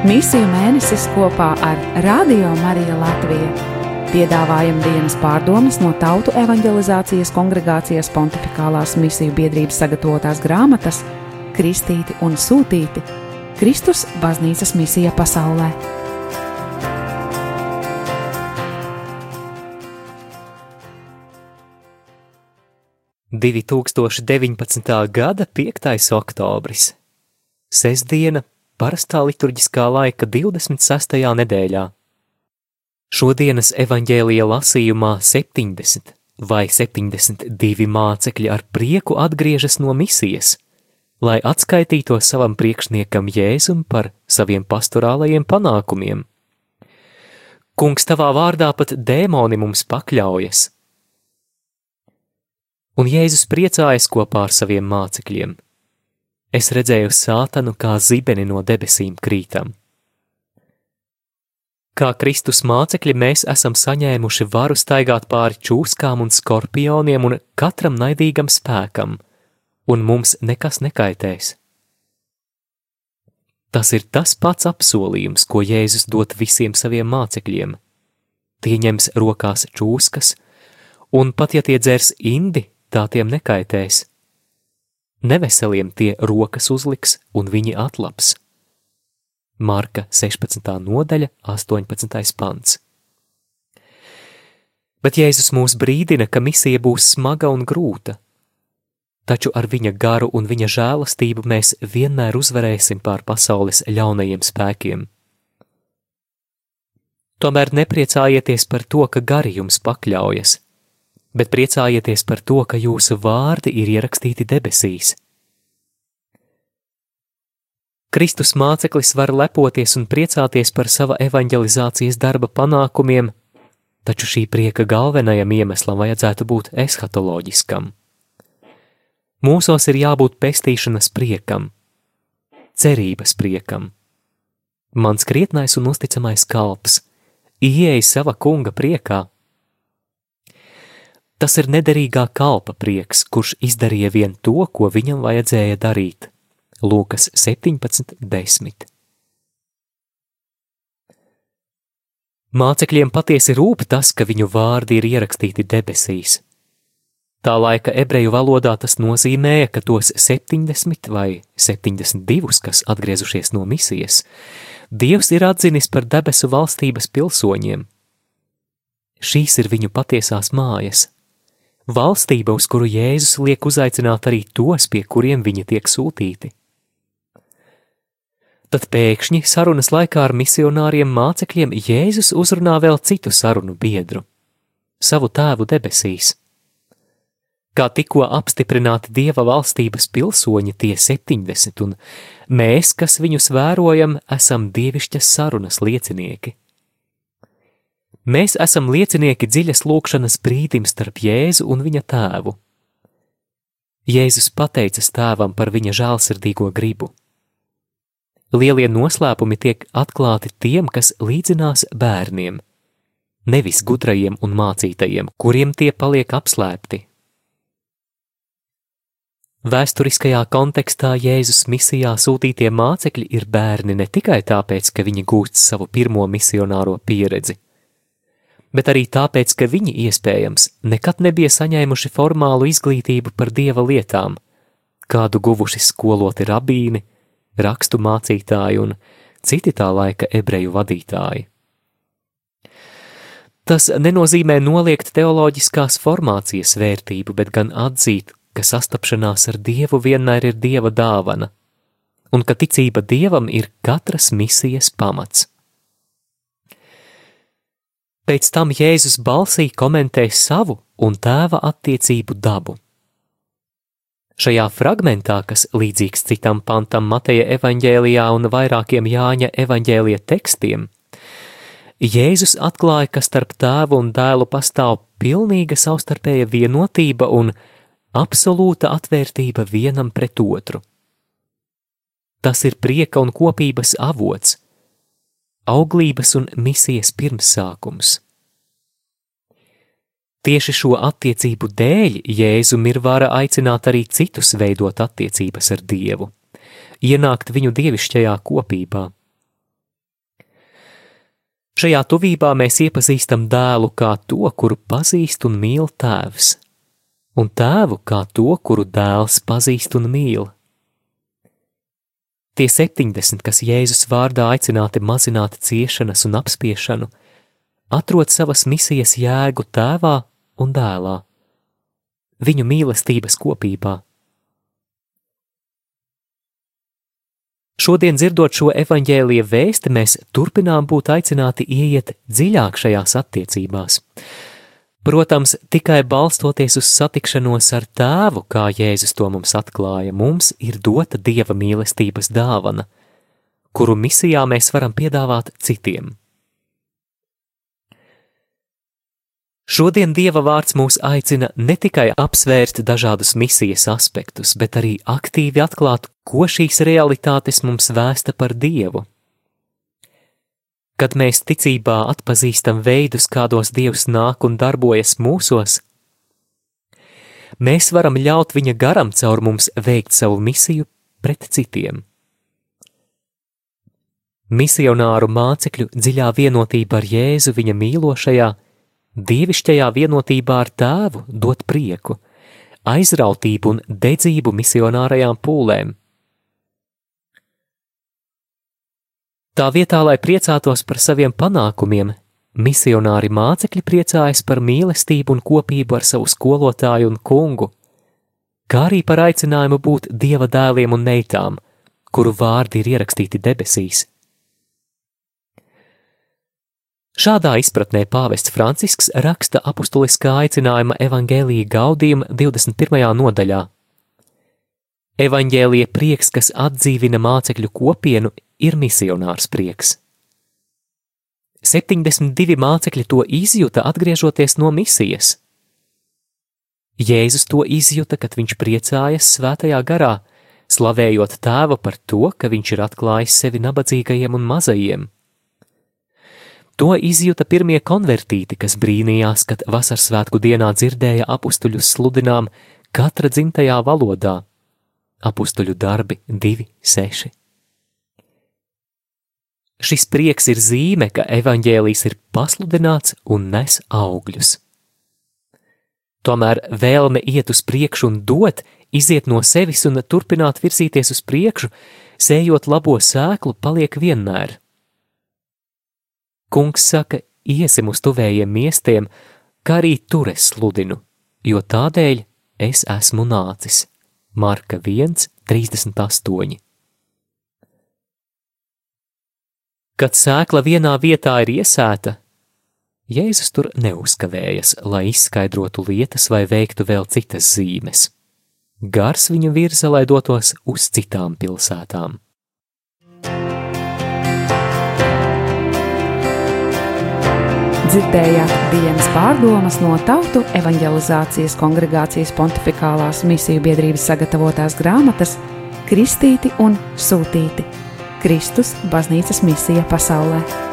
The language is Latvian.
Misiju mēnesis kopā ar Radio Mariju Latviju. Piedāvājam dienas pārdomas no Tautu evanģelizācijas kongregācijas pontificālās misiju biedrības sagatavotās grāmatas Kristīti un Sūtīti - Kristus baznīcas misija pasaulē. 2019. gada 5. oktobris. Sesdiena, parastā liturģiskā laika 26. nedēļā. Šodienas evaņģēlija lasījumā 70 vai 72 mācekļi ar prieku atgriežas no misijas, lai atskaitītos savam priekšniekam Jēzum par saviem pastorālajiem panākumiem. Kungs, tavā vārdā pat dēmoni mums pakļaujas – un Jēzus priecājas kopā ar saviem mācekļiem. Es redzēju sātanu kā zibeni no debesīm krītam. Kā Kristus mācekļi mēs esam saņēmuši varu staigāt pāri čūskām un skorpioniem un katram naidīgam spēkam, un mums nekas nekaitēs. Tas ir tas pats apsolījums, ko Jēzus dod visiem saviem mācekļiem. Tie ņems rokās čūskas, un pat ja tie dzers indi, tā tiem nekaitēs. Neveseliem tie rokas uzliks un viņi atlaps. Marka 16. nodaļa, 18. pants. Bet Jēzus mūs brīdina, ka misija būs smaga un grūta, taču ar viņa garu un viņa žēlastību mēs vienmēr uzvarēsim pār pasaules ļaunajiem spēkiem. Tomēr nepriecājieties par to, ka gari jums pakļaujas – bet priecājieties par to, ka jūsu vārdi ir ierakstīti debesīs. Kristus māceklis var lepoties un priecāties par sava evanģelizācijas darba panākumiem, taču šī prieka galvenajam iemeslam vajadzētu būt eshatoloģiskam. Mūsos ir jābūt pestīšanas priekam, cerības priekam. Mans krietnais un uzticamais kalps, ieeja sava kunga priekā, Tas ir nederīgā kalpa prieks, kurš izdarīja vien to, ko viņam vajadzēja darīt. Lūkas 17.10. Mācekļiem patiesi rūp tas, ka viņu vārdi ir ierakstīti debesīs. Tā laika ebreju valodā tas nozīmēja, ka tos 70 vai 72, kas atgriezušies no misijas, Dievs ir atzinis par debesu valstības pilsoņiem. Šīs ir viņu patiesās mājas, valstība, uz kuru Jēzus liek uzaicināt arī tos, pie kuriem viņi tiek sūtīti. Tad pēkšņi sarunas laikā ar misionāriem mācekļiem Jēzus uzrunā vēl citu sarunu biedru - savu tēvu debesīs. Kā tikko apstiprināti Dieva valstības pilsoņi tie 70, un mēs, kas viņus vērojam, esam dievišķas sarunas liecinieki. Mēs esam liecinieki dziļas lūkšanas brīdim starp Jēzu un viņa tēvu. Jēzus pateicas tēvam par viņa žēlsirdīgo gribu. Lielie noslēpumi tiek atklāti tiem, kas līdzinās bērniem, nevis gudrajiem un mācītajiem, kuriem tie paliek apslēpti. Vēsturiskajā kontekstā Jēzus misijā sūtītie mācekļi ir bērni ne tikai tāpēc, ka viņi gūst savu pirmo misionāro pieredzi – bet arī tāpēc, ka viņi iespējams nekad nebija saņēmuši formālu izglītību par dieva lietām, kādu guvuši skoloti rabīni, rakstu mācītāji un citi tā laika ebreju vadītāji. Tas nenozīmē noliegt teoloģiskās formācijas vērtību, bet gan atzīt, ka sastapšanās ar Dievu vienmēr ir Dieva dāvana, un ka ticība Dievam ir katras misijas pamats. Pēc tam Jēzus balsī komentē savu un tēva attiecību dabu. Šajā fragmentā, kas līdzīgs citam pantam Mateja evaņģēlijā un vairākiem Jāņa evaņģēlija tekstiem, Jēzus atklāja, ka starp tēvu un dēlu pastāv pilnīga savstarpēja vienotība un absolūta atvērtība vienam pret otru. Tas ir prieka un kopības avots, auglības un misijas pirmsākums. Tieši šo attiecību dēļ Jēzum ir vara aicināt arī citus veidot attiecības ar Dievu, ienākt viņu dievišķajā kopībā. Šajā tuvībā mēs iepazīstam dēlu kā to, kuru pazīst un mīl tēvs, un tēvu kā to, kuru dēls pazīst un mīl. Tie 70, kas Jēzus vārdā aicināti mazināt ciešanas un apspiešanu, atrod savas misijas jēgu tēvā un dēlā, viņu mīlestības kopībā. Šodien dzirdot šo evaņģēlīja vēsti, mēs turpinām būt aicināti ieiet dziļāk šajās attiecībās. Protams, tikai balstoties uz satikšanos ar tēvu, kā Jēzus to mums atklāja, mums ir dota dieva mīlestības dāvana, kuru misijā mēs varam piedāvāt citiem. Šodien Dieva vārds mūs aicina ne tikai apsvērt dažādus misijas aspektus, bet arī aktīvi atklāt, ko šīs realitātes mums vēsta par Dievu. Kad mēs ticībā atpazīstam veidus, kādos Dievs nāk un darbojas mūsos, mēs varam ļaut Viņa garam caur mums veikt savu misiju pret citiem. Misionāru mācekļu dziļā vienotība ar Jēzu viņa mīlošajā, dievišķajā vienotībā ar tēvu dot prieku, aizrautību un dedzību misionārajām pūlēm. Tā vietā, lai priecātos par saviem panākumiem, misionāri mācekļi priecājas par mīlestību un kopību ar savu skolotāju un kungu, kā arī par aicinājumu būt dieva dēliem un meitām, kuru vārdi ir ierakstīti debesīs. Šādā izpratnē pāvests Francisks raksta apustuliskā aicinājuma evaņģēlīja gaudījuma 21. nodaļā. Evaņģēlīja prieks, kas atdzīvina mācekļu kopienu, ir misionārs prieks. 72 mācekļi to izjuta atgriežoties no misijas. Jēzus to izjuta, kad viņš priecājas svētajā garā, slavējot tēvu par to, ka viņš ir atklājis sevi nabadzīgajiem un mazajiem. To izjuta pirmie konvertīti, kas brīnījās, kad vasarsvētku dienā dzirdēja apstuļus sludinām katra dzimtajā valodā - apstuļu darbi 2.6. Šis prieks ir zīme, ka evaņģēlijs ir pasludināts un nes augļus. Tomēr vēlme iet uz priekšu un dot, iziet no sevis un turpināt virzīties uz priekšu, sējot labo sēklu, paliek vienmēr. Kungs saka, iesim uz tuvējiem miestiem, kā arī tur es sludinu, jo tādēļ es esmu nācis. Marka 1, 38. Kad sēkla vienā vietā ir iesēta, Jēzus tur neuzkavējas, lai izskaidrotu lietas vai veiktu vēl citas zīmes. Gars viņu virza, lai dotos uz citām pilsētām. Dzirdējāt dienas pārdomas no Tautu evanģelizācijas kongregācijas pontificālās misiju biedrības sagatavotās grāmatas Kristīti un Sūtīti - Kristus baznīcas misija pasaulē.